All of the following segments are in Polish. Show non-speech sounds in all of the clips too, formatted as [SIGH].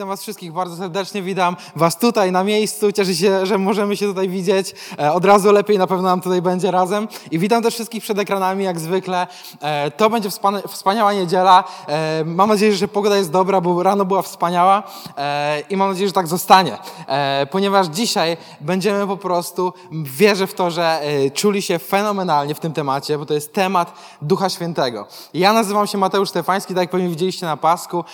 Witam Was wszystkich bardzo serdecznie, witam Was tutaj na miejscu. Cieszę się, że możemy się tutaj widzieć. E, od razu lepiej na pewno nam tutaj będzie razem. I witam też wszystkich przed ekranami, jak zwykle. E, to będzie wspaniała niedziela. E, mam nadzieję, że pogoda jest dobra, bo rano była wspaniała i mam nadzieję, że tak zostanie. Ponieważ dzisiaj będziemy po prostu, wierzę w to, że czuli się fenomenalnie w tym temacie, bo to jest temat Ducha Świętego. Ja nazywam się Mateusz Stefański, tak jak pewnie widzieliście na pasku.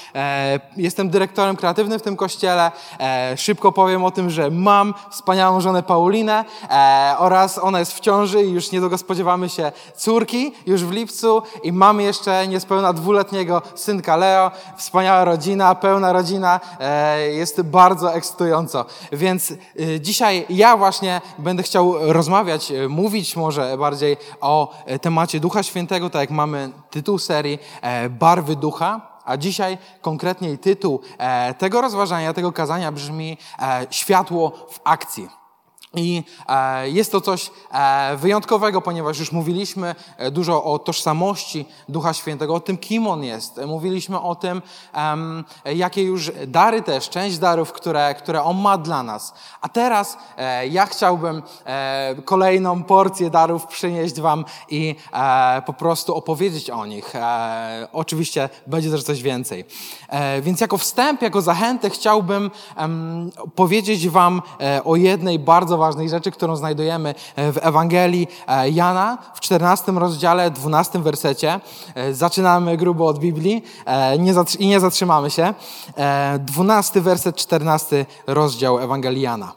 Jestem dyrektorem w tym kościele. E, szybko powiem o tym, że mam wspaniałą żonę Paulinę e, oraz ona jest w ciąży i już niedługo spodziewamy się córki, już w lipcu i mamy jeszcze niespełna dwuletniego synka Leo. Wspaniała rodzina, pełna rodzina. E, jest bardzo ekscytująco. Więc e, dzisiaj ja właśnie będę chciał rozmawiać, e, mówić może bardziej o e, temacie Ducha Świętego, tak jak mamy tytuł serii Barwy Ducha. A dzisiaj konkretniej tytuł e, tego rozważania, tego kazania brzmi e, Światło w akcji. I e, jest to coś e, wyjątkowego, ponieważ już mówiliśmy e, dużo o tożsamości Ducha Świętego, o tym, kim On jest. Mówiliśmy o tym, jakie już dary też, część darów, które, które On ma dla nas. A teraz ja chciałbym kolejną porcję darów przynieść Wam i po prostu opowiedzieć o nich. Oczywiście będzie też coś więcej. Więc jako wstęp, jako zachętę chciałbym powiedzieć Wam o jednej bardzo ważnej ważnej rzeczy, którą znajdujemy e, w Ewangelii e, Jana w 14 rozdziale, 12 wersecie. E, zaczynamy grubo od Biblii i nie zatrzymamy się. 12 werset, 14 rozdział Ewangelii Jana.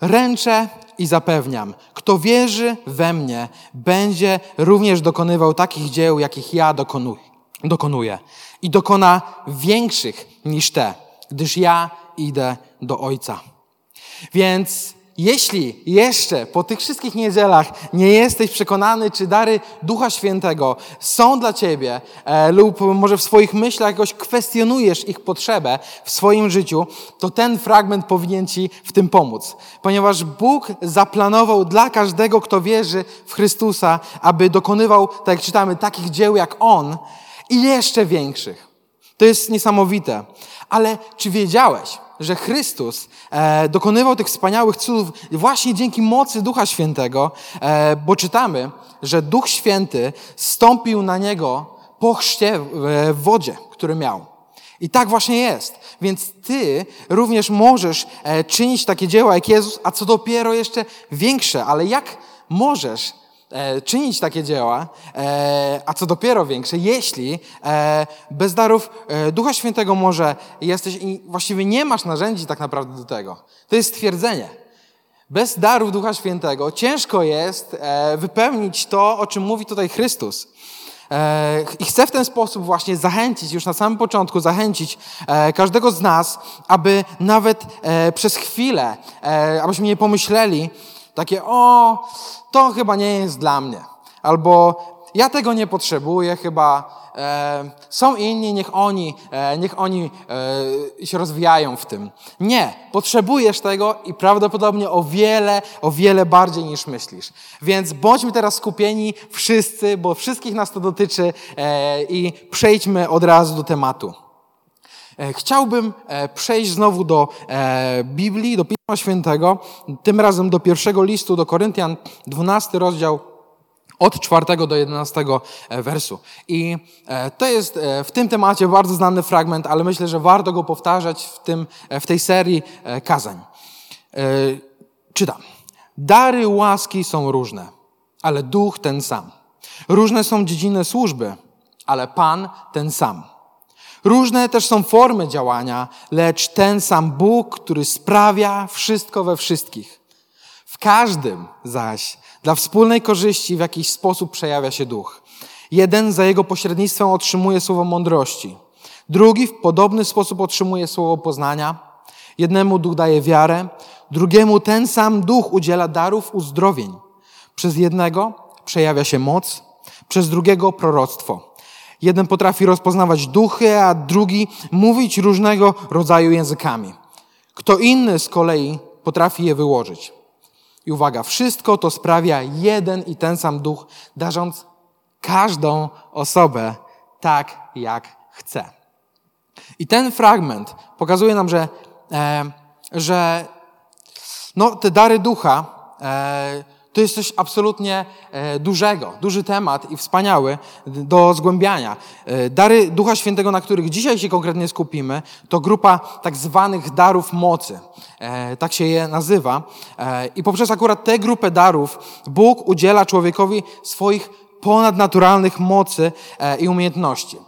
Ręczę i zapewniam, kto wierzy we mnie, będzie również dokonywał takich dzieł, jakich ja dokonuję. I dokona większych niż te, gdyż ja idę do Ojca. Więc jeśli jeszcze po tych wszystkich niedzielach nie jesteś przekonany, czy dary Ducha Świętego są dla Ciebie, e, lub może w swoich myślach jakoś kwestionujesz ich potrzebę w swoim życiu, to ten fragment powinien Ci w tym pomóc. Ponieważ Bóg zaplanował dla każdego, kto wierzy w Chrystusa, aby dokonywał, tak jak czytamy, takich dzieł jak On i jeszcze większych. To jest niesamowite. Ale czy wiedziałeś, że Chrystus e, dokonywał tych wspaniałych cudów właśnie dzięki mocy Ducha Świętego, e, bo czytamy, że Duch Święty stąpił na niego po chrzcie w, w wodzie, który miał. I tak właśnie jest. Więc ty również możesz e, czynić takie dzieła jak Jezus, a co dopiero jeszcze większe. Ale jak możesz E, czynić takie dzieła, e, a co dopiero większe, jeśli e, bez darów Ducha Świętego może jesteś i właściwie nie masz narzędzi tak naprawdę do tego. To jest stwierdzenie. Bez darów Ducha Świętego ciężko jest wypełnić to, o czym mówi tutaj Chrystus. I chcę w ten sposób właśnie zachęcić, już na samym początku, zachęcić każdego z nas, aby nawet przez chwilę, abyśmy nie pomyśleli, takie, o, to chyba nie jest dla mnie. Albo ja tego nie potrzebuję, chyba e, są inni, niech oni, e, niech oni e, się rozwijają w tym. Nie, potrzebujesz tego i prawdopodobnie o wiele, o wiele bardziej niż myślisz. Więc bądźmy teraz skupieni wszyscy, bo wszystkich nas to dotyczy e, i przejdźmy od razu do tematu. E, chciałbym e, przejść znowu do e, Biblii, do Pisma Świętego, tym razem do pierwszego listu do Koryntian, 12 rozdział, od 4 do 11 wersu. I to jest w tym temacie bardzo znany fragment, ale myślę, że warto go powtarzać w, tym, w tej serii kazań. Czytam. Dary łaski są różne, ale duch ten sam. Różne są dziedziny służby, ale Pan ten sam. Różne też są formy działania, lecz ten sam Bóg, który sprawia wszystko we wszystkich. W każdym zaś dla wspólnej korzyści w jakiś sposób przejawia się duch. Jeden za jego pośrednictwem otrzymuje słowo mądrości, drugi w podobny sposób otrzymuje słowo poznania. Jednemu duch daje wiarę, drugiemu ten sam duch udziela darów uzdrowień. Przez jednego przejawia się moc, przez drugiego proroctwo Jeden potrafi rozpoznawać duchy, a drugi mówić różnego rodzaju językami. Kto inny z kolei potrafi je wyłożyć. I uwaga, wszystko to sprawia jeden i ten sam duch, darząc każdą osobę tak, jak chce. I ten fragment pokazuje nam, że, e, że no, te dary ducha e, to jest coś absolutnie e, dużego, duży temat i wspaniały do zgłębiania. E, dary Ducha Świętego, na których dzisiaj się konkretnie skupimy, to grupa tak zwanych darów mocy. E, tak się je nazywa. I poprzez akurat tę grupę darów Bóg udziela człowiekowi swoich ponadnaturalnych mocy i umiejętności.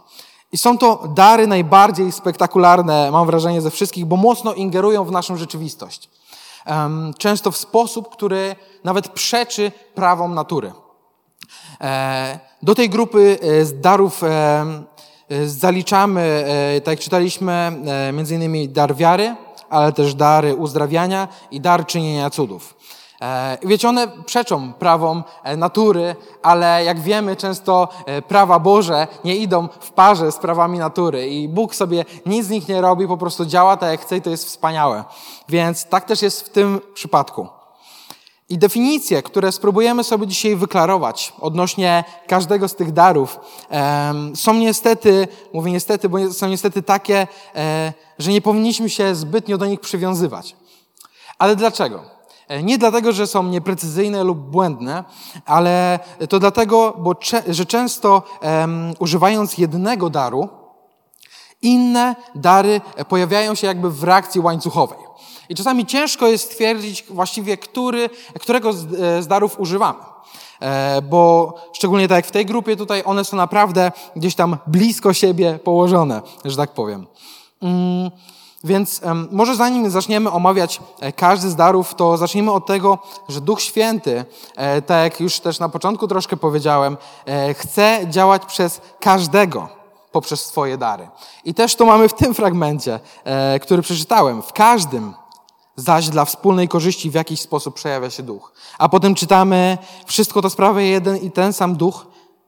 I są to dary najbardziej spektakularne, mam wrażenie, ze wszystkich, bo mocno ingerują w naszą rzeczywistość często w sposób, który nawet przeczy prawom natury. E, do tej grupy e, darów e, zaliczamy, tak jak czytaliśmy, między innymi dar wiary, ale też dary uzdrawiania i dar czynienia cudów. E, wiecie, one przeczą prawom e, natury, ale jak wiemy, często e, prawa Boże nie idą w parze z prawami natury i Bóg sobie nic z nich nie robi, po prostu działa tak jak chce i to jest wspaniałe. Więc tak też jest w tym przypadku. I definicje, które spróbujemy sobie dzisiaj wyklarować odnośnie każdego z tych darów, są niestety, mówię niestety, bo są niestety takie, że nie powinniśmy się zbytnio do nich przywiązywać. Ale dlaczego? E, nie dlatego, że są nieprecyzyjne lub błędne, ale to dlatego, bo, że często um, używając jednego daru, inne dary pojawiają się jakby w reakcji łańcuchowej. I czasami ciężko jest stwierdzić właściwie, który, którego z, e, z darów używamy. E, bo szczególnie tak jak w tej grupie tutaj, one są naprawdę gdzieś tam blisko siebie położone, że tak powiem. Mm. Więc może zanim zaczniemy omawiać e, każdy z darów, to zacznijmy od tego, że Duch Święty, e, tak jak już też na początku troszkę powiedziałem, e, chce działać przez każdego poprzez swoje dary. I też to mamy w tym fragmencie, który przeczytałem. W każdym zaś dla wspólnej korzyści w jakiś sposób przejawia się duch. A potem czytamy, wszystko to sprawia jeden i ten sam duch,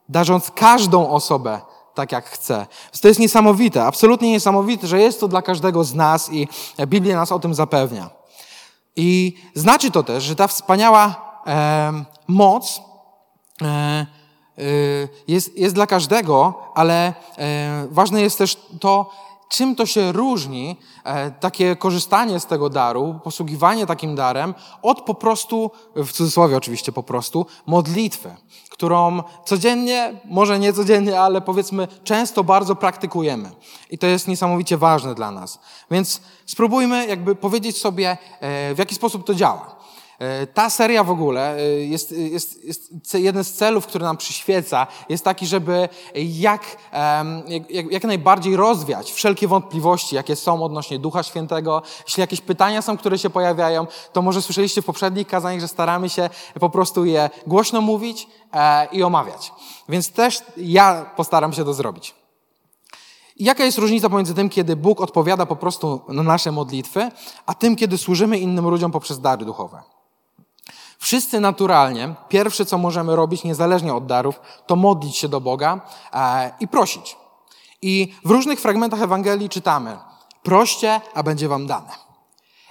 darząc każdą osobę tak, jak chce. To jest niesamowite, absolutnie niesamowite, że jest to dla każdego z nas i Biblia nas o tym zapewnia. I znaczy to też, że ta wspaniała e, moc e, e, jest, jest dla każdego, ale e, ważne jest też to, czym to się różni, e, takie korzystanie z tego daru, posługiwanie takim darem, od po prostu, w cudzysłowie oczywiście po prostu, modlitwy, którą codziennie, może nie codziennie, ale powiedzmy często bardzo praktykujemy. I to jest niesamowicie ważne dla nas. Więc spróbujmy jakby powiedzieć sobie, e, w jaki sposób to działa. E, ta seria w ogóle e, jest, jest, jest jeden z celów, który nam przyświeca, jest taki, żeby jak, jak, jak najbardziej rozwiać wszelkie wątpliwości, jakie są odnośnie Ducha Świętego. Jeśli jakieś pytania są, które się pojawiają, to może słyszeliście w poprzednich kazaniach, że staramy się po prostu je głośno mówić e, i omawiać. Więc też ja postaram się to zrobić. Jaka jest różnica pomiędzy tym, kiedy Bóg odpowiada po prostu na nasze modlitwy, a tym, kiedy służymy innym ludziom poprzez dary duchowe? Wszyscy naturalnie, pierwsze co możemy robić, niezależnie od darów, to modlić się do Boga e, i prosić. I w różnych fragmentach Ewangelii czytamy: proście, a będzie wam dane.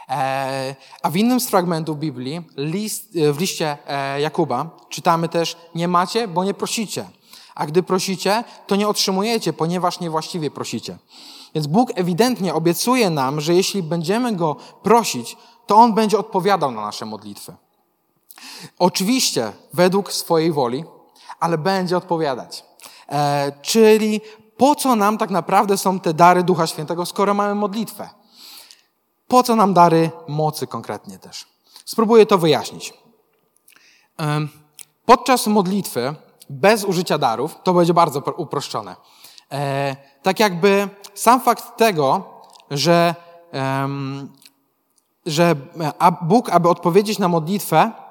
E, a w innym z fragmentów Biblii, list, w liście e, Jakuba, czytamy też: Nie macie, bo nie prosicie. A gdy prosicie, to nie otrzymujecie, ponieważ niewłaściwie prosicie. Więc Bóg ewidentnie obiecuje nam, że jeśli będziemy Go prosić, to On będzie odpowiadał na nasze modlitwy. Oczywiście według swojej woli, ale będzie odpowiadać. E, czyli po co nam tak naprawdę są te dary Ducha Świętego, skoro mamy modlitwę? Po co nam dary mocy konkretnie też? Spróbuję to wyjaśnić. E, podczas modlitwy, bez użycia darów, to będzie bardzo uproszczone. E, tak jakby sam fakt tego, że, że Bóg, aby odpowiedzieć na modlitwę, E,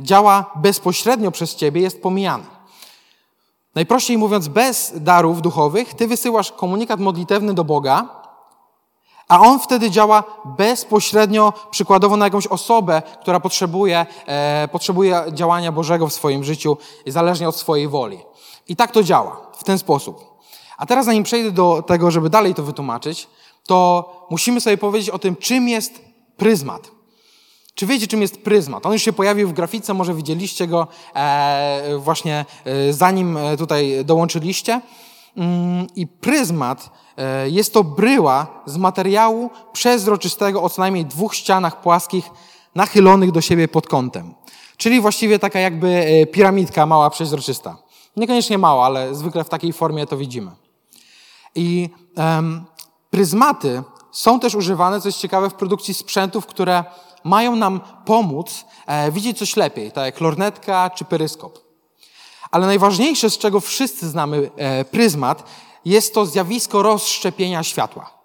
działa bezpośrednio przez ciebie, jest pomijany. Najprościej mówiąc, bez darów duchowych, ty wysyłasz komunikat modlitewny do Boga, a on wtedy działa bezpośrednio, przykładowo na jakąś osobę, która potrzebuje, e, potrzebuje działania Bożego w swoim życiu, zależnie od swojej woli. I tak to działa, w ten sposób. A teraz zanim przejdę do tego, żeby dalej to wytłumaczyć, to musimy sobie powiedzieć o tym, czym jest pryzmat. Czy wiecie, czym jest pryzmat? On już się pojawił w grafice, może widzieliście go e, właśnie e, zanim e, tutaj dołączyliście. Mm, I pryzmat jest to bryła z materiału przezroczystego o co najmniej dwóch ścianach płaskich nachylonych do siebie pod kątem. Czyli właściwie taka jakby piramidka mała, przezroczysta. Niekoniecznie mała, ale zwykle w takiej formie to widzimy. I um, pryzmaty są też używane, co jest ciekawe, w produkcji sprzętów, które mają nam pomóc e, widzieć coś lepiej, tak jak lornetka czy peryskop. Ale najważniejsze, z czego wszyscy znamy e, pryzmat, jest to zjawisko rozszczepienia światła.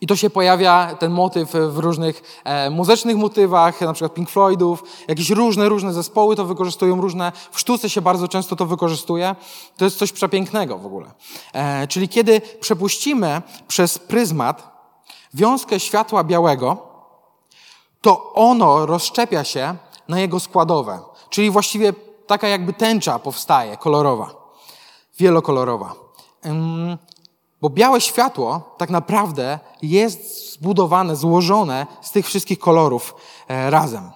I to się pojawia, ten motyw w różnych e, muzycznych motywach, na przykład Pink Floydów, jakieś różne, różne zespoły to wykorzystują, różne, w sztuce się bardzo często to wykorzystuje. To jest coś przepięknego w ogóle. E, czyli kiedy przepuścimy przez pryzmat wiązkę światła białego, to ono rozszczepia się na jego składowe. Czyli właściwie taka jakby tęcza powstaje, kolorowa, wielokolorowa. Bo białe światło tak naprawdę jest zbudowane, złożone z tych wszystkich kolorów e, razem.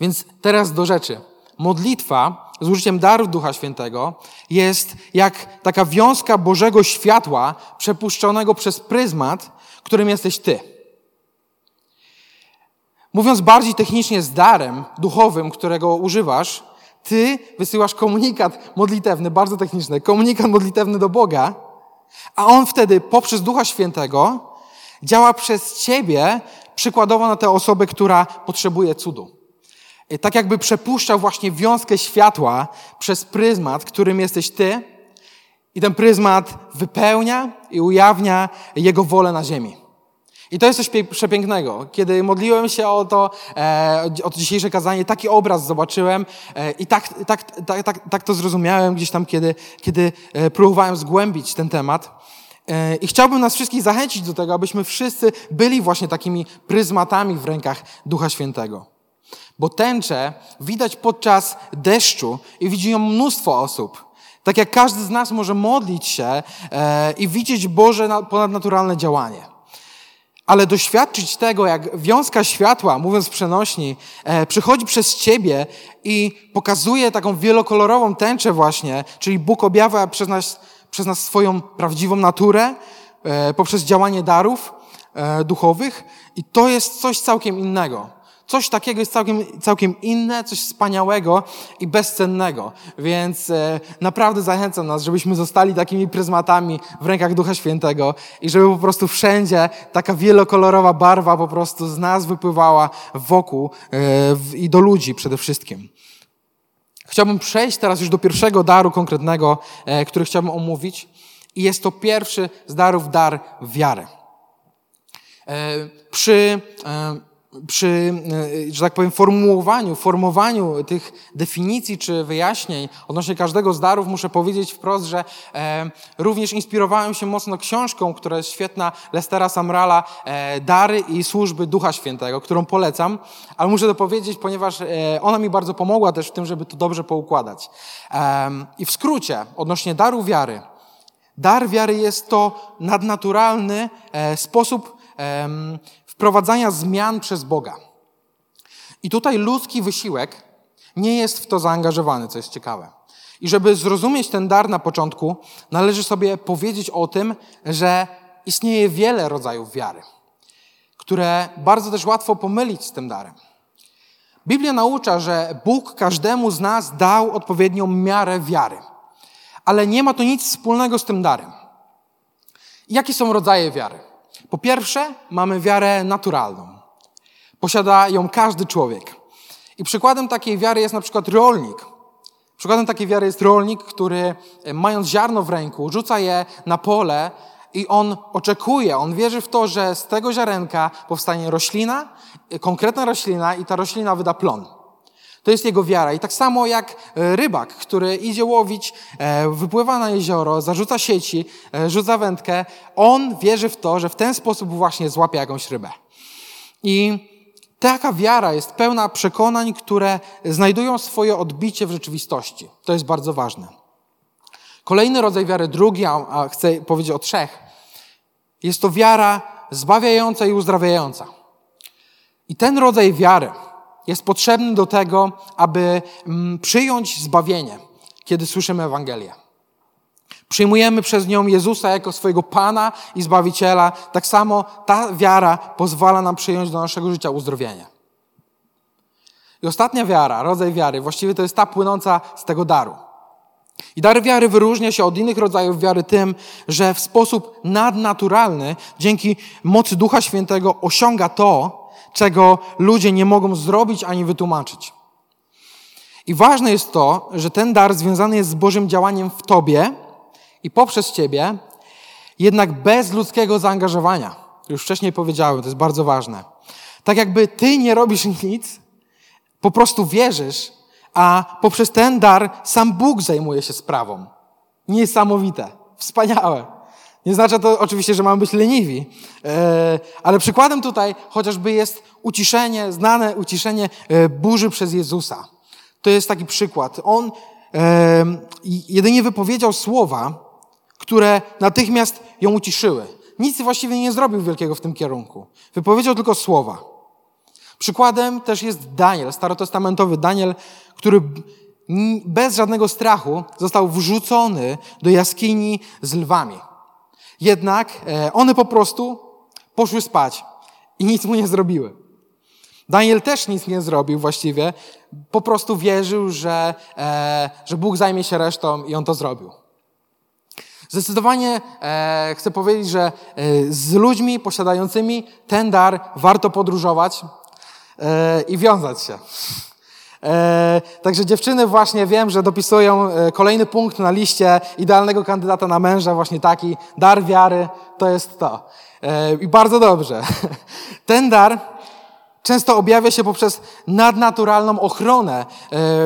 Więc teraz do rzeczy. Modlitwa z użyciem darów Ducha Świętego jest jak taka wiązka Bożego światła przepuszczonego przez pryzmat, którym jesteś Ty. Mówiąc bardziej technicznie z darem duchowym, którego używasz, Ty wysyłasz komunikat modlitewny, bardzo techniczny, komunikat modlitewny do Boga, a On wtedy poprzez Ducha Świętego działa przez Ciebie przykładowo na tę osobę, która potrzebuje cudu. Tak jakby przepuszczał właśnie wiązkę światła przez pryzmat, którym jesteś Ty i ten pryzmat wypełnia i ujawnia Jego wolę na ziemi. I to jest coś przepięknego. Kiedy modliłem się o to, e, o to dzisiejsze kazanie, taki obraz zobaczyłem e, i tak, tak, tak, tak, tak to zrozumiałem gdzieś tam, kiedy, kiedy e, próbowałem zgłębić ten temat. E, I chciałbym nas wszystkich zachęcić do tego, abyśmy wszyscy byli właśnie takimi pryzmatami w rękach Ducha Świętego. Bo tęczę widać podczas deszczu i widzi ją mnóstwo osób. Tak jak każdy z nas może modlić się e, i widzieć Boże ponadnaturalne działanie ale doświadczyć tego, jak wiązka światła, mówiąc przenośni, e, przychodzi przez ciebie i pokazuje taką wielokolorową tęczę właśnie, czyli Bóg objawia przez nas, przez nas swoją prawdziwą naturę, e, poprzez działanie darów e, duchowych i to jest coś całkiem innego. Coś takiego jest całkiem, całkiem inne, coś wspaniałego i bezcennego. Więc e, naprawdę zachęcam nas, żebyśmy zostali takimi pryzmatami w rękach Ducha Świętego i żeby po prostu wszędzie taka wielokolorowa barwa po prostu z nas wypływała wokół e, i do ludzi przede wszystkim. Chciałbym przejść teraz już do pierwszego daru konkretnego, e, który chciałbym omówić. I jest to pierwszy z darów dar wiary. Przy przy, e, że tak powiem, formułowaniu, formowaniu tych definicji czy wyjaśnień odnośnie każdego z darów muszę powiedzieć wprost, że e, również inspirowałem się mocno książką, która jest świetna, Lestera Samrala, e, Dary i służby Ducha Świętego, którą polecam, ale muszę to powiedzieć, ponieważ e, ona mi bardzo pomogła też w tym, żeby to dobrze poukładać. E, I w skrócie, odnośnie daru wiary. Dar wiary jest to nadnaturalny e, sposób wprowadzania zmian przez Boga. I tutaj ludzki wysiłek nie jest w to zaangażowany, co jest ciekawe. I żeby zrozumieć ten dar na początku, należy sobie powiedzieć o tym, że istnieje wiele rodzajów wiary, które bardzo też łatwo pomylić z tym darem. Biblia naucza, że Bóg każdemu z nas dał odpowiednią miarę wiary, ale nie ma to nic wspólnego z tym darem. Jakie są rodzaje wiary? Po pierwsze, mamy wiarę naturalną. Posiada ją każdy człowiek. I przykładem takiej wiary jest na przykład rolnik. Przykładem takiej wiary jest rolnik, który e, mając ziarno w ręku, rzuca je na pole i on oczekuje, on wierzy w to, że z tego ziarenka powstanie roślina, e, konkretna roślina i ta roślina wyda plon. To jest jego wiara. I tak samo jak e, rybak, który idzie łowić, e, wypływa na jezioro, zarzuca sieci, e, rzuca wędkę, on wierzy w to, że w ten sposób właśnie złapie jakąś rybę. I taka wiara jest pełna przekonań, które znajdują swoje odbicie w rzeczywistości. To jest bardzo ważne. Kolejny rodzaj wiary, drugi, a chcę powiedzieć o trzech, jest to wiara zbawiająca i uzdrawiająca. I ten rodzaj wiary jest potrzebny do tego, aby mm, przyjąć zbawienie, kiedy słyszymy Ewangelię. Przyjmujemy przez nią Jezusa jako swojego Pana i Zbawiciela. Tak samo ta wiara pozwala nam przyjąć do naszego życia uzdrowienie. I ostatnia wiara, rodzaj wiary, właściwie to jest ta płynąca z tego daru. I dar wiary wyróżnia się od innych rodzajów wiary tym, że w sposób nadnaturalny, dzięki mocy Ducha Świętego, osiąga to, czego ludzie nie mogą zrobić ani wytłumaczyć. I ważne jest to, że ten dar związany jest z Bożym działaniem w Tobie i poprzez Ciebie, jednak bez ludzkiego zaangażowania. Już wcześniej powiedziałem, to jest bardzo ważne. Tak jakby Ty nie robisz nic, po prostu wierzysz, a poprzez ten dar sam Bóg zajmuje się sprawą. Niesamowite, wspaniałe. Nie znaczy to oczywiście, że mamy być leniwi, e, ale przykładem tutaj chociażby jest uciszenie, znane uciszenie e, burzy przez Jezusa. To jest taki przykład. On e, jedynie wypowiedział słowa, które natychmiast ją uciszyły. Nic właściwie nie zrobił wielkiego w tym kierunku. Wypowiedział tylko słowa. Przykładem też jest Daniel, starotestamentowy Daniel, który bez żadnego strachu został wrzucony do jaskini z lwami. Jednak e, one po prostu poszły spać i nic mu nie zrobiły. Daniel też nic nie zrobił właściwie, po prostu wierzył, że, e, że Bóg zajmie się resztą i on to zrobił. Zdecydowanie e, chcę powiedzieć, że z ludźmi posiadającymi ten dar warto podróżować i wiązać się. E, także dziewczyny właśnie wiem, że dopisują e, kolejny punkt na liście idealnego kandydata na męża, właśnie taki dar wiary, to jest to. E, I bardzo dobrze. [LAUGHS] Ten dar często objawia się poprzez nadnaturalną ochronę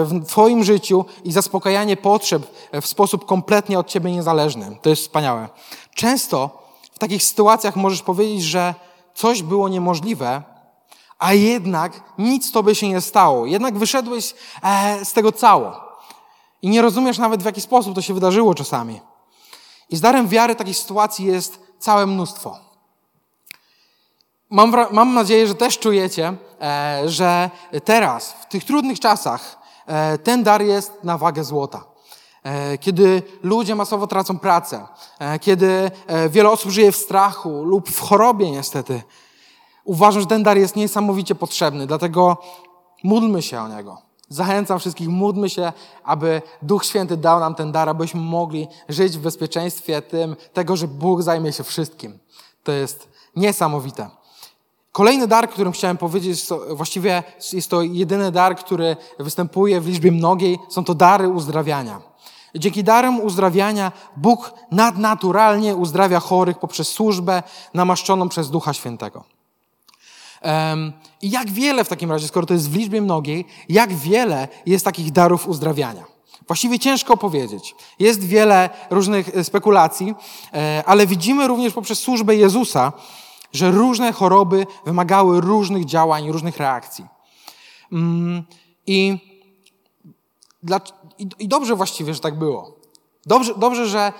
w Twoim życiu i zaspokajanie potrzeb w sposób kompletnie od Ciebie niezależny. To jest wspaniałe. Często w takich sytuacjach możesz powiedzieć, że coś było niemożliwe, a jednak nic tobie się nie stało. Jednak wyszedłeś e, z tego cało. I nie rozumiesz nawet, w jaki sposób to się wydarzyło czasami. I z darem wiary takich sytuacji jest całe mnóstwo. Mam, mam nadzieję, że też czujecie, e, że teraz, w tych trudnych czasach, e, ten dar jest na wagę złota. E, kiedy ludzie masowo tracą pracę, e, kiedy e, wiele osób żyje w strachu lub w chorobie niestety, Uważam, że ten dar jest niesamowicie potrzebny, dlatego módlmy się o niego. Zachęcam wszystkich, módlmy się, aby Duch Święty dał nam ten dar, abyśmy mogli żyć w bezpieczeństwie tym, tego, że Bóg zajmie się wszystkim. To jest niesamowite. Kolejny dar, którym chciałem powiedzieć, właściwie jest to jedyny dar, który występuje w liczbie mnogiej, są to dary uzdrawiania. Dzięki darem uzdrawiania Bóg nadnaturalnie uzdrawia chorych poprzez służbę namaszczoną przez Ducha Świętego. I jak wiele w takim razie, skoro to jest w liczbie mnogiej, jak wiele jest takich darów uzdrawiania? Właściwie ciężko powiedzieć. Jest wiele różnych e, spekulacji, e, ale widzimy również poprzez służbę Jezusa, że różne choroby wymagały różnych działań, różnych reakcji. Mm, I, i dobrze właściwie, że tak było. Dobrze, dobrze że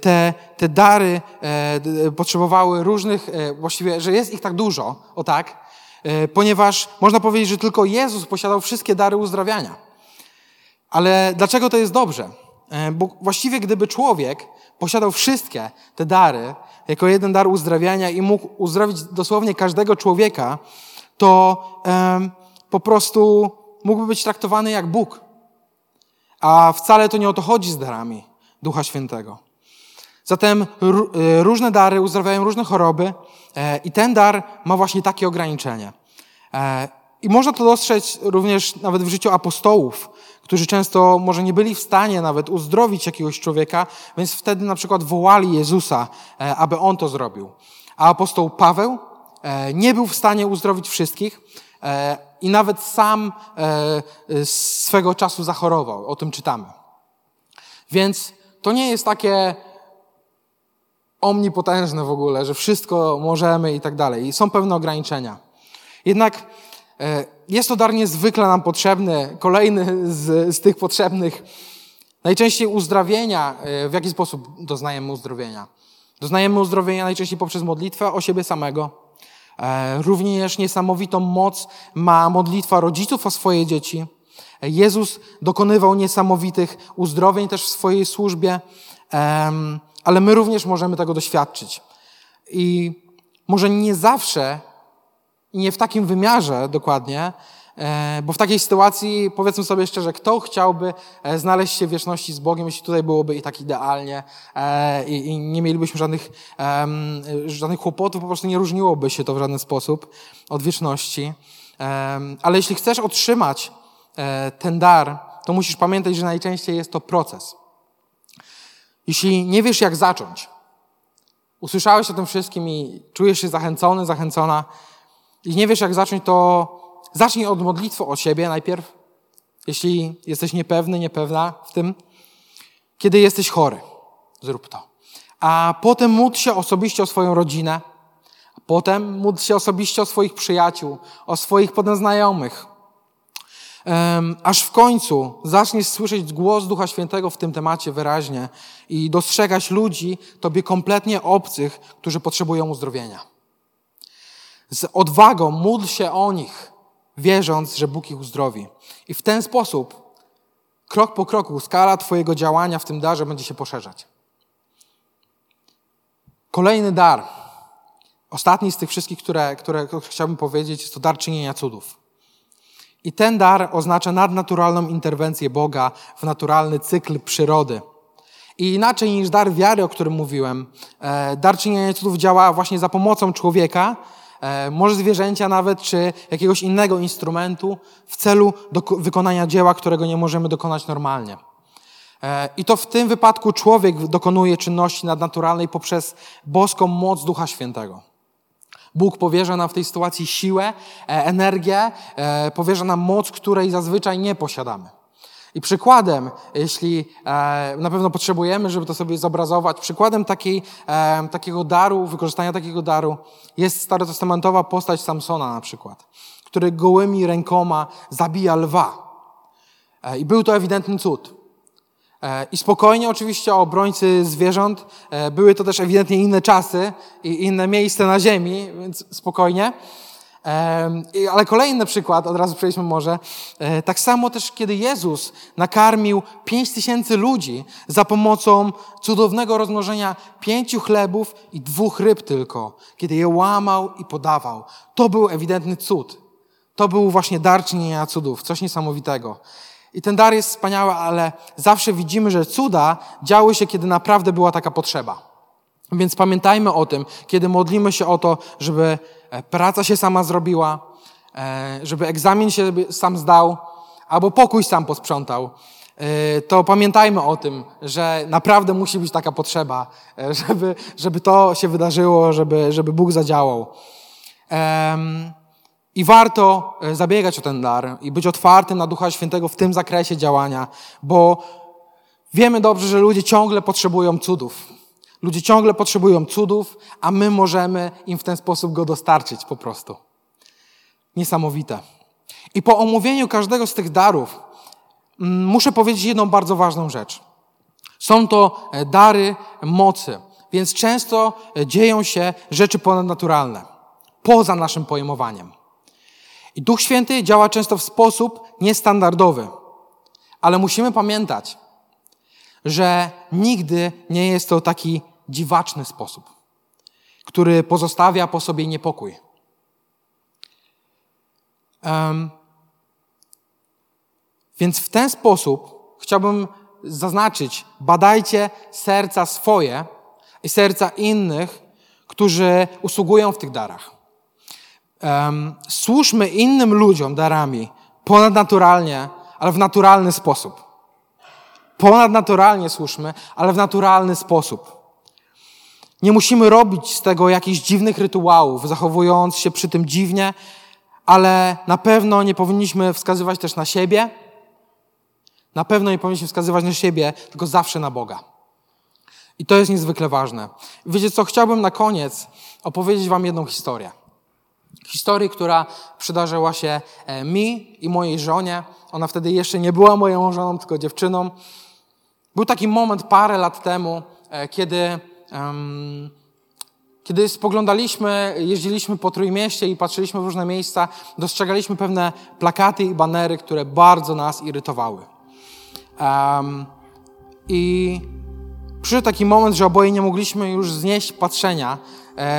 te, te dary e, potrzebowały różnych, e, właściwie, że jest ich tak dużo, o tak, e, ponieważ można powiedzieć, że tylko Jezus posiadał wszystkie dary uzdrawiania. Ale dlaczego to jest dobrze? Bo właściwie gdyby człowiek posiadał wszystkie te dary, jako jeden dar uzdrawiania i mógł uzdrowić dosłownie każdego człowieka, to po prostu mógłby być traktowany jak Bóg. A wcale to nie o to chodzi z darami Ducha Świętego. Zatem e, różne dary uzdrawiają różne choroby e, i ten dar ma właśnie takie ograniczenie. E, I można to dostrzec również nawet w życiu apostołów, którzy często może nie byli w stanie nawet uzdrowić jakiegoś człowieka, więc wtedy na przykład wołali Jezusa, aby on to zrobił. A apostoł Paweł nie był w stanie uzdrowić wszystkich, i nawet sam swego czasu zachorował. O tym czytamy. Więc to nie jest takie omnipotężne w ogóle, że wszystko możemy i tak dalej. I są pewne ograniczenia. Jednak e, jest to dar niezwykle nam potrzebny. Kolejny z, z tych potrzebnych Najczęściej uzdrowienia, e, w jaki sposób doznajemy uzdrowienia? Doznajemy uzdrowienia najczęściej poprzez modlitwę o siebie samego. E, również niesamowitą moc ma modlitwa rodziców o swoje dzieci. Jezus dokonywał niesamowitych uzdrowień też w swojej służbie, ale my również możemy tego doświadczyć. I może nie zawsze nie w takim wymiarze dokładnie, e, bo w takiej sytuacji, powiedzmy sobie szczerze, kto chciałby e, znaleźć się w wieczności z Bogiem, jeśli tutaj byłoby i tak idealnie e, i nie mielibyśmy żadnych, żadnych kłopotów, po prostu nie różniłoby się to w żaden sposób od wieczności. Ale jeśli chcesz otrzymać ten dar, to musisz pamiętać, że najczęściej jest to proces. Jeśli nie wiesz, jak zacząć, usłyszałeś o tym wszystkim i czujesz się zachęcony, zachęcona, i nie wiesz, jak zacząć, to zacznij od modlitwy o siebie najpierw, jeśli jesteś niepewny, niepewna w tym. Kiedy jesteś chory, zrób to. A potem módl się osobiście o swoją rodzinę, potem módl się osobiście o swoich przyjaciół, o swoich potem znajomych. Aż w końcu zaczniesz słyszeć głos Ducha Świętego w tym temacie wyraźnie i dostrzegać ludzi, tobie kompletnie obcych, którzy potrzebują uzdrowienia z odwagą módl się o nich, wierząc, że Bóg ich uzdrowi. I w ten sposób, krok po kroku, skala Twojego działania w tym darze będzie się poszerzać. Kolejny dar, ostatni z tych wszystkich, które, które chciałbym powiedzieć, jest to dar czynienia cudów. I ten dar oznacza nadnaturalną interwencję Boga w naturalny cykl przyrody. I inaczej niż dar wiary, o którym mówiłem, e, dar czynienia cudów działa właśnie za pomocą człowieka, E, może zwierzęcia nawet, czy jakiegoś innego instrumentu w celu wykonania dzieła, którego nie możemy dokonać normalnie. E, I to w tym wypadku człowiek dokonuje czynności nadnaturalnej poprzez boską moc Ducha Świętego. Bóg powierza nam w tej sytuacji siłę, e, energię, powierza nam moc, której zazwyczaj nie posiadamy. I przykładem, jeśli e, na pewno potrzebujemy, żeby to sobie zobrazować, przykładem takiej, e, takiego daru, wykorzystania takiego daru jest starotestamentowa postać Samsona na przykład, który gołymi rękoma zabija lwa. E, I był to ewidentny cud. E, I spokojnie oczywiście obrońcy zwierząt, e, były to też ewidentnie inne czasy i inne miejsce na ziemi, więc spokojnie. Ale kolejny przykład, od razu przejdźmy może. E, tak samo też, kiedy Jezus nakarmił pięć tysięcy ludzi za pomocą cudownego rozmnożenia pięciu chlebów i dwóch ryb tylko, kiedy je łamał i podawał. To był ewidentny cud. To był właśnie dar czynienia cudów, coś niesamowitego. I ten dar jest wspaniały, ale zawsze widzimy, że cuda działy się, kiedy naprawdę była taka potrzeba. Więc pamiętajmy o tym, kiedy modlimy się o to, żeby e, praca się sama zrobiła, e, żeby egzamin się sam zdał, albo pokój sam posprzątał, e, to pamiętajmy o tym, że naprawdę musi być taka potrzeba, żeby, żeby to się wydarzyło, żeby, żeby Bóg zadziałał. I warto zabiegać o ten dar i być otwartym na Ducha Świętego w tym zakresie działania, bo wiemy dobrze, że ludzie ciągle potrzebują cudów. Ludzie ciągle potrzebują cudów, a my możemy im w ten sposób go dostarczyć po prostu. Niesamowite. I po omówieniu każdego z tych darów muszę powiedzieć jedną bardzo ważną rzecz. Są to e, dary mocy, więc często e, dzieją się rzeczy ponadnaturalne, poza naszym pojmowaniem. I Duch Święty działa często w sposób niestandardowy, ale musimy pamiętać, że nigdy nie jest to taki dziwaczny sposób, który pozostawia po sobie niepokój. Um, więc w ten sposób chciałbym zaznaczyć, badajcie serca swoje i serca innych, którzy usługują w tych darach. Um, służmy innym ludziom darami ponadnaturalnie, ale w naturalny sposób. Ponadnaturalnie służmy, ale w naturalny sposób. Nie musimy robić z tego jakichś dziwnych rytuałów, zachowując się przy tym dziwnie, ale na pewno nie powinniśmy wskazywać też na siebie. Na pewno nie powinniśmy wskazywać na siebie, tylko zawsze na Boga. I to jest niezwykle ważne. Wiecie co, chciałbym na koniec opowiedzieć wam jedną historię. Historię, która przydarzyła się e, mi i mojej żonie. Ona wtedy jeszcze nie była moją żoną, tylko dziewczyną. Był taki moment parę lat temu, e, kiedy, um, kiedy spoglądaliśmy, jeździliśmy po Trójmieście i patrzyliśmy w różne miejsca, dostrzegaliśmy pewne plakaty i banery, które bardzo nas irytowały. Um, I przyszedł taki moment, że oboje nie mogliśmy już znieść patrzenia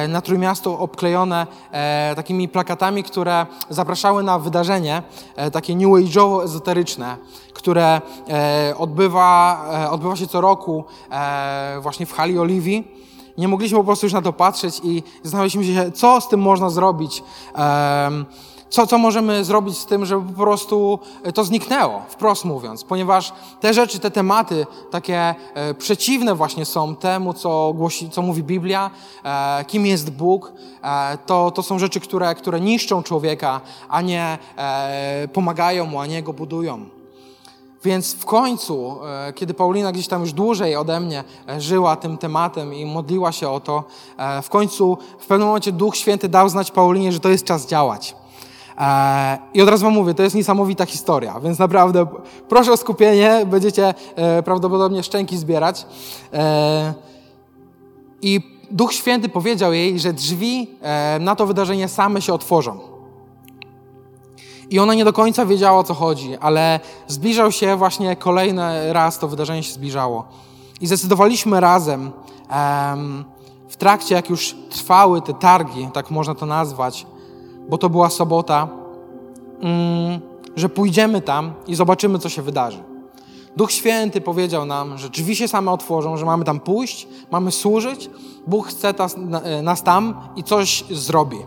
na Trójmiasto obklejone e, takimi plakatami, które zapraszały na wydarzenie e, takie new age'owo-ezoteryczne, które odbywa, odbywa się co roku właśnie w hali Oliwii. Nie mogliśmy po prostu już na to patrzeć i zastanawialiśmy się, co z tym można zrobić co, co możemy zrobić z tym, żeby po prostu e, to zniknęło, wprost mówiąc, ponieważ te rzeczy, te tematy takie e, przeciwne właśnie są temu, co, głosi, co mówi Biblia, e, kim jest Bóg, to, to są rzeczy, które, które niszczą człowieka, a nie pomagają mu, a nie go budują. Więc w końcu, kiedy Paulina gdzieś tam już dłużej ode mnie żyła tym tematem i modliła się o to, w końcu w pewnym momencie Duch Święty dał znać Paulinie, że to jest czas działać. E, I od razu wam mówię, to jest niesamowita historia, więc naprawdę proszę o skupienie, będziecie e, prawdopodobnie szczęki zbierać. E, I Duch Święty powiedział jej, że drzwi na to wydarzenie same się otworzą. I ona nie do końca wiedziała o co chodzi, ale zbliżał się właśnie kolejny raz, to wydarzenie się zbliżało. I zdecydowaliśmy razem, w trakcie jak już trwały te targi, tak można to nazwać, bo to była sobota, mm, że pójdziemy tam i zobaczymy, co się wydarzy. Duch Święty powiedział nam, że drzwi się same otworzą, że mamy tam pójść, mamy służyć. Bóg chce nas tam i coś zrobi.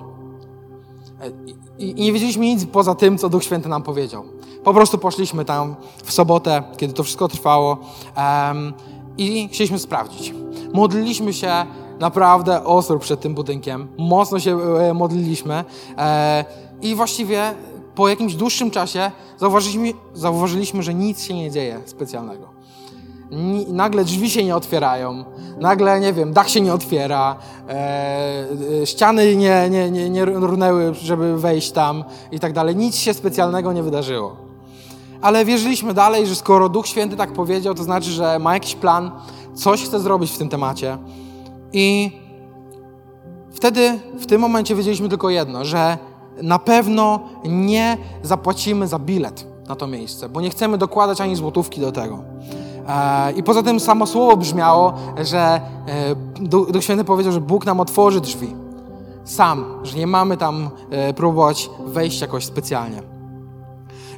I nie wiedzieliśmy nic poza tym, co Duch Święty nam powiedział. Po prostu poszliśmy tam w sobotę, kiedy to wszystko trwało um, i chcieliśmy sprawdzić. Modliliśmy się naprawdę ostro przed tym budynkiem. Mocno się e, modliliśmy e, i właściwie po jakimś dłuższym czasie zauważyliśmy, zauważyliśmy że nic się nie dzieje specjalnego. Nagle drzwi się nie otwierają, nagle, nie wiem, dach się nie otwiera, e, ściany nie, nie, nie, nie runęły, żeby wejść tam i tak dalej. Nic się specjalnego nie wydarzyło. Ale wierzyliśmy dalej, że skoro Duch Święty tak powiedział, to znaczy, że ma jakiś plan, coś chce zrobić w tym temacie. I wtedy, w tym momencie wiedzieliśmy tylko jedno, że na pewno nie zapłacimy za bilet na to miejsce, bo nie chcemy dokładać ani złotówki do tego. E, I poza tym samo słowo brzmiało, że e, Duch Święty powiedział, że Bóg nam otworzy drzwi. Sam, że nie mamy tam e, próbować wejść jakoś specjalnie.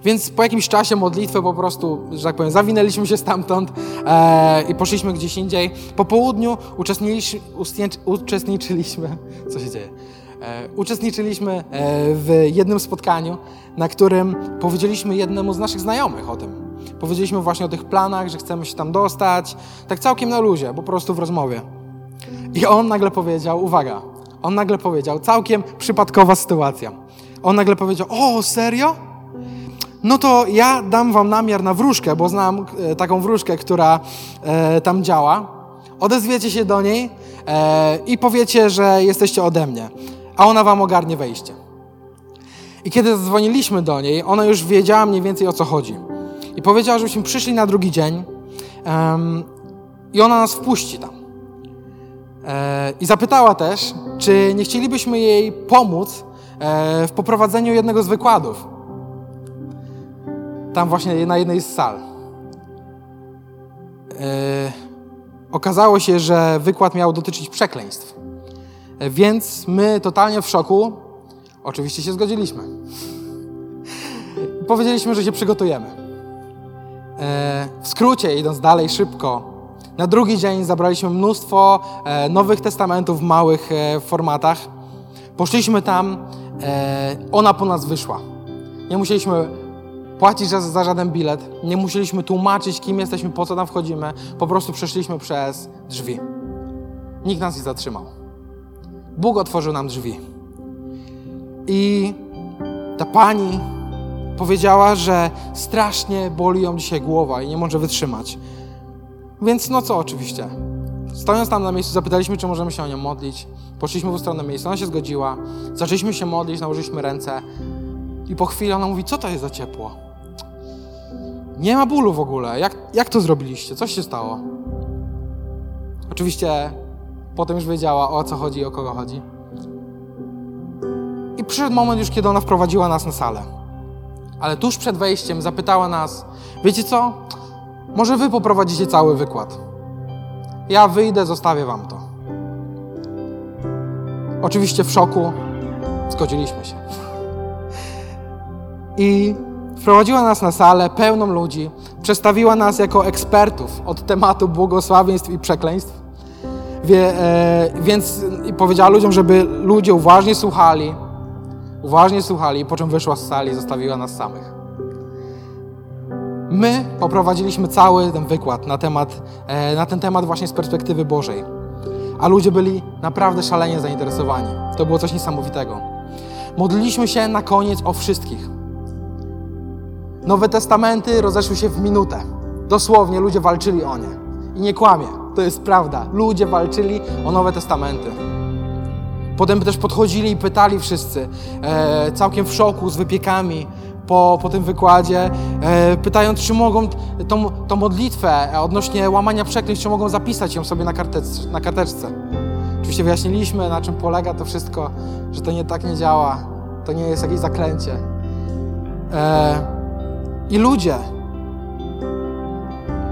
Więc po jakimś czasie modlitwy po prostu, że tak powiem, zawinęliśmy się stamtąd e, i poszliśmy gdzieś indziej. Po południu uczestniczyliśmy, co się dzieje? E, uczestniczyliśmy e, w jednym spotkaniu, na którym powiedzieliśmy jednemu z naszych znajomych o tym. Powiedzieliśmy właśnie o tych planach, że chcemy się tam dostać, tak całkiem na luzie, po prostu w rozmowie. I on nagle powiedział, uwaga, on nagle powiedział, całkiem przypadkowa sytuacja. On nagle powiedział, o, serio? No to ja dam wam namiar na wróżkę, bo znam e, taką wróżkę, która e, tam działa. Odezwiecie się do niej e, i powiecie, że jesteście ode mnie, a ona wam ogarnie wejście. I kiedy zadzwoniliśmy do niej, ona już wiedziała mniej więcej o co chodzi. I powiedziała, żebyśmy przyszli na drugi dzień i ona nas wpuści tam. E, I zapytała też, czy nie chcielibyśmy jej pomóc e, w poprowadzeniu jednego z wykładów tam właśnie na jednej z sal. Yy, okazało się, że wykład miał dotyczyć przekleństw. Yy, więc my totalnie w szoku, oczywiście się zgodziliśmy. Powiedzieliśmy, że się przygotujemy. Yy, w skrócie, idąc dalej szybko, na drugi dzień zabraliśmy mnóstwo Nowych Testamentów w małych formatach. Poszliśmy tam, ona po nas wyszła. Nie musieliśmy płacić za, za żaden bilet. Nie musieliśmy tłumaczyć, kim jesteśmy, po co tam wchodzimy. Po prostu przeszliśmy przez drzwi. Nikt nas nie zatrzymał. Bóg otworzył nam drzwi. I ta pani powiedziała, że strasznie boli ją dzisiaj głowa i nie może wytrzymać. Więc no co oczywiście. Stojąc tam na miejscu, zapytaliśmy, czy możemy się o nią modlić. Poszliśmy w stronę miejsca, ona się zgodziła. Zaczęliśmy się modlić, nałożyliśmy ręce. I po chwili ona mówi, co to jest za ciepło? Nie ma bólu w ogóle. Jak, jak to zrobiliście? Co się stało? Oczywiście potem już wiedziała, o co chodzi i o kogo chodzi. I przyszedł moment już, kiedy ona wprowadziła nas na salę. Ale tuż przed wejściem zapytała nas, wiecie co? Może wy poprowadzicie cały wykład. Ja wyjdę, zostawię wam to. Oczywiście w szoku zgodziliśmy się. I wprowadziła nas na salę pełną ludzi, przedstawiła nas jako ekspertów od tematu błogosławieństw i przekleństw. Wie, e, więc powiedziała ludziom, żeby ludzie uważnie słuchali, uważnie słuchali, po czym wyszła z sali i zostawiła nas samych. My poprowadziliśmy cały ten wykład na, temat, e, na ten temat właśnie z perspektywy Bożej, a ludzie byli naprawdę szalenie zainteresowani. To było coś niesamowitego. Modliliśmy się na koniec o wszystkich. Nowe Testamenty rozeszły się w minutę. Dosłownie ludzie walczyli o nie. I nie kłamie, to jest prawda. Ludzie walczyli o Nowe Testamenty. Potem też podchodzili i pytali wszyscy, e, całkiem w szoku, z wypiekami po, po tym wykładzie, e, pytając, czy mogą tą, tą modlitwę odnośnie łamania przekleństw, czy mogą zapisać ją sobie na, karteczce, na karteczce. Oczywiście wyjaśniliśmy, na czym polega to wszystko, że to nie tak nie działa, to nie jest jakieś zaklęcie. E, I ludzie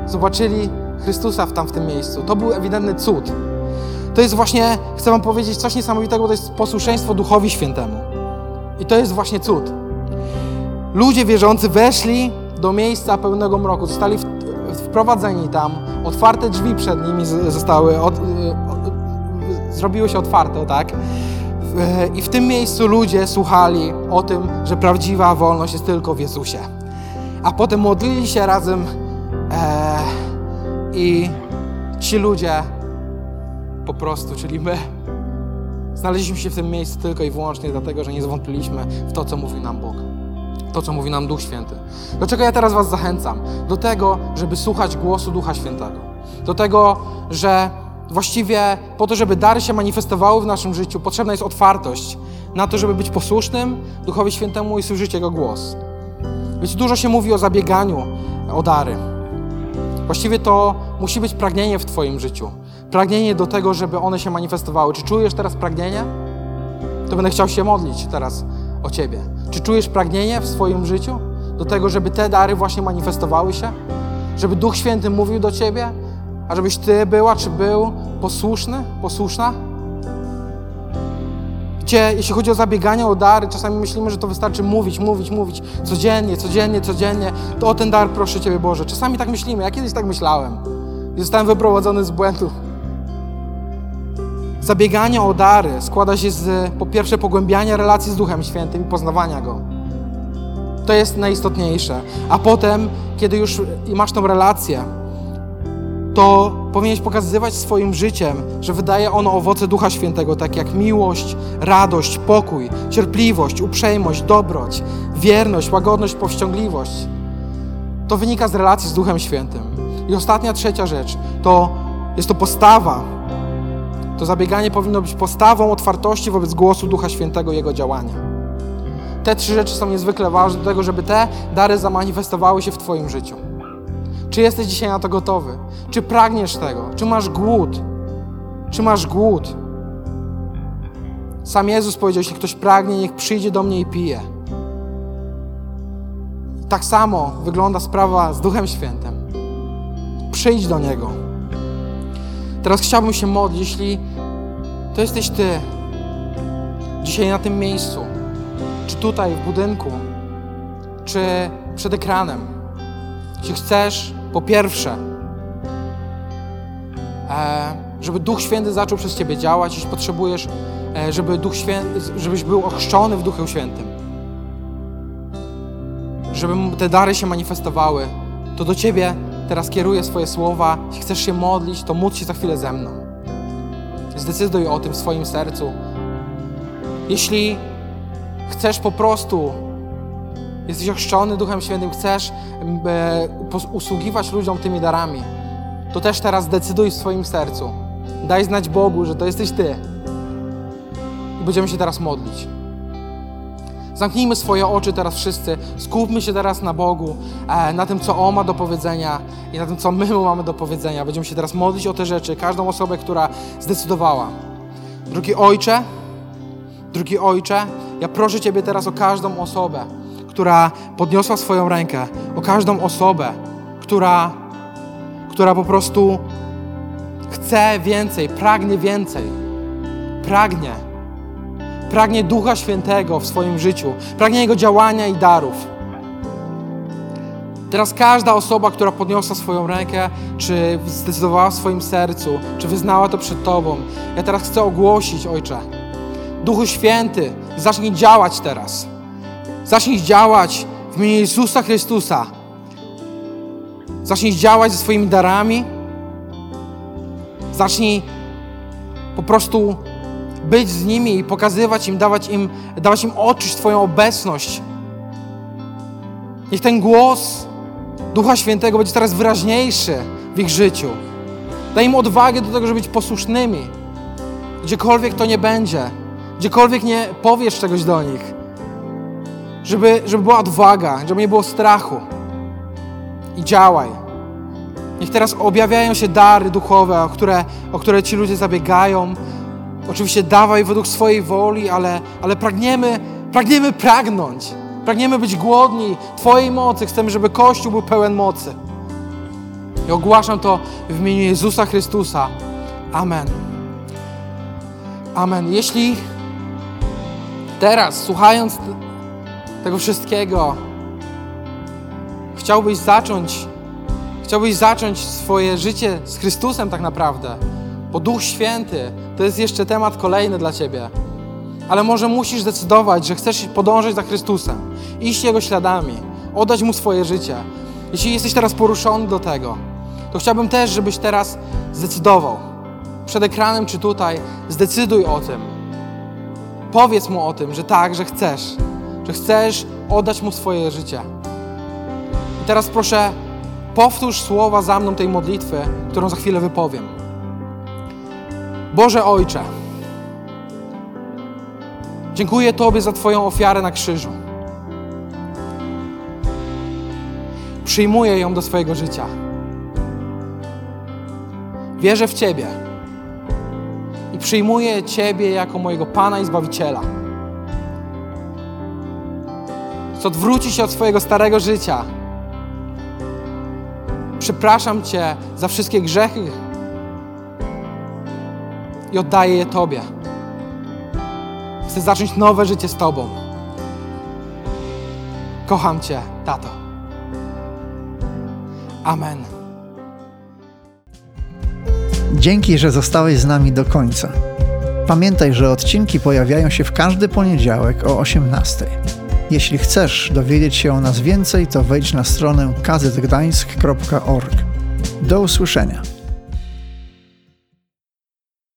zobaczyli Chrystusa w tam w tym miejscu. To był ewidentny cud. To jest właśnie, chcę Wam powiedzieć coś niesamowitego, to jest posłuszeństwo Duchowi Świętemu. I to jest właśnie cud. Ludzie wierzący weszli do miejsca pełnego mroku, zostali wprowadzeni tam, otwarte drzwi przed nimi zostały, od, zrobiły się otwarte, tak? I w tym miejscu ludzie słuchali o tym, że prawdziwa wolność jest tylko w Jezusie. A potem modlili się razem e, i ci ludzie po prostu, czyli my, znaleźliśmy się w tym miejscu tylko i wyłącznie dlatego, że nie zwątpiliśmy w to, co mówi nam Bóg. To, co mówi nam Duch Święty. Do czego ja teraz Was zachęcam? Do tego, żeby słuchać głosu Ducha Świętego. Do tego, że właściwie po to, żeby dary się manifestowały w naszym życiu, potrzebna jest otwartość na to, żeby być posłusznym Duchowi Świętemu i słyszeć Jego głos. Więc dużo się mówi o zabieganiu o dary. Właściwie to musi być pragnienie w Twoim życiu. Pragnienie do tego, żeby one się manifestowały. Czy czujesz teraz pragnienie? To będę chciał się modlić teraz o Ciebie. Czy czujesz pragnienie w swoim życiu do tego, żeby te dary właśnie manifestowały się? Żeby Duch Święty mówił do Ciebie? A żebyś Ty była czy był posłuszny, posłuszna? Gdzie, jeśli chodzi o zabieganie o dary, czasami myślimy, że to wystarczy mówić, mówić, mówić codziennie, codziennie, codziennie. To o ten dar proszę Ciebie Boże. Czasami tak myślimy. Ja kiedyś tak myślałem. I zostałem wyprowadzony z błędu. Zabieganie o dary składa się z, po pierwsze, pogłębiania relacji z Duchem Świętym i poznawania Go. To jest najistotniejsze. A potem, kiedy już masz tą relację, to powinieneś pokazywać swoim życiem, że wydaje ono owoce Ducha Świętego, tak jak miłość, radość, pokój, cierpliwość, uprzejmość, dobroć, wierność, łagodność, powściągliwość. To wynika z relacji z Duchem Świętym. I ostatnia, trzecia rzecz to jest to postawa. To zabieganie powinno być postawą otwartości wobec głosu Ducha Świętego i Jego działania. Te trzy rzeczy są niezwykle ważne do tego, żeby te dary zamanifestowały się w Twoim życiu. Czy jesteś dzisiaj na to gotowy? Czy pragniesz tego? Czy masz głód? Czy masz głód? Sam Jezus powiedział, jeśli ktoś pragnie, niech przyjdzie do mnie i pije. Tak samo wygląda sprawa z Duchem Świętym. Przyjdź do Niego. Teraz chciałbym się modlić, jeśli to jesteś Ty, dzisiaj na tym miejscu, czy tutaj w budynku, czy przed ekranem. Jeśli chcesz, po pierwsze, e, żeby Duch Święty zaczął przez Ciebie działać, jeśli potrzebujesz, e, żeby Duch Święty, żebyś był ochrzczony w Duchu Świętym, żeby te dary się manifestowały, to do Ciebie teraz kieruję swoje słowa. Jeśli chcesz się modlić, to módl się za chwilę ze mną. Zdecyduj o tym w swoim sercu. Jeśli chcesz po prostu, jesteś ochrzczony Duchem Świętym, chcesz usługiwać ludziom tymi darami, to też teraz zdecyduj w swoim sercu. Daj znać Bogu, że to jesteś Ty. I będziemy się teraz modlić. Zamknijmy swoje oczy teraz wszyscy, skupmy się teraz na Bogu, e, na tym, co On ma do powiedzenia i na tym, co my Mu mamy do powiedzenia. Będziemy się teraz modlić o te rzeczy, każdą osobę, która zdecydowała. Drugi Ojcze, drugi Ojcze, ja proszę Ciebie teraz o każdą osobę, która podniosła swoją rękę, o każdą osobę, która, która po prostu chce więcej, pragnie więcej, pragnie pragnie Ducha Świętego w swoim życiu, pragnie Jego działania i darów. Teraz każda osoba, która podniosła swoją rękę, czy zdecydowała w swoim sercu, czy wyznała to przed Tobą, ja teraz chcę ogłosić, Ojcze, Duchu Święty, zacznij działać teraz. Zacznij działać w imieniu Jezusa Chrystusa. Zacznij działać ze swoimi darami. Zacznij po prostu być z nimi i pokazywać im, dawać im, dawać im odczuć Twoją obecność. Niech ten głos Ducha Świętego będzie coraz wyraźniejszy w ich życiu. Daj im odwagę do tego, żeby być posłusznymi. Gdziekolwiek to nie będzie, gdziekolwiek nie powiesz czegoś do nich, żeby, żeby była odwaga, żeby nie było strachu. I działaj. Niech teraz objawiają się dary duchowe, o które, o które ci ludzie zabiegają, Oczywiście dawaj według swojej woli, ale, ale pragniemy, pragniemy pragnąć. Pragniemy być głodni Twojej mocy. Chcemy, żeby Kościół był pełen mocy. I ogłaszam to w imieniu Jezusa Chrystusa. Amen. Amen. Jeśli teraz, słuchając tego wszystkiego, chciałbyś zacząć, chciałbyś zacząć swoje życie z Chrystusem tak naprawdę, bo Duch Święty to jest jeszcze temat kolejny dla Ciebie. Ale może musisz zdecydować, że chcesz podążać za Chrystusem, iść Jego śladami, oddać Mu swoje życie. Jeśli jesteś teraz poruszony do tego, to chciałbym też, żebyś teraz zdecydował. Przed ekranem czy tutaj, zdecyduj o tym. Powiedz Mu o tym, że tak, że chcesz, że chcesz oddać Mu swoje życie. I teraz proszę, powtórz słowa za mną tej modlitwy, którą za chwilę wypowiem. Boże Ojcze, dziękuję Tobie za Twoją ofiarę na krzyżu. Przyjmuję ją do swojego życia. Wierzę w Ciebie i przyjmuję Ciebie jako mojego Pana i Zbawiciela. Chcę odwrócić się od swojego starego życia. Przepraszam Cię za wszystkie grzechy, i oddaję je Tobie. Chcę zacząć nowe życie z Tobą. Kocham Cię, tato. Amen. Dzięki, że zostałeś z nami do końca. Pamiętaj, że odcinki pojawiają się w każdy poniedziałek o 18. Jeśli chcesz dowiedzieć się o nas więcej, to wejdź na stronę kazetgdańsk.org. Do usłyszenia.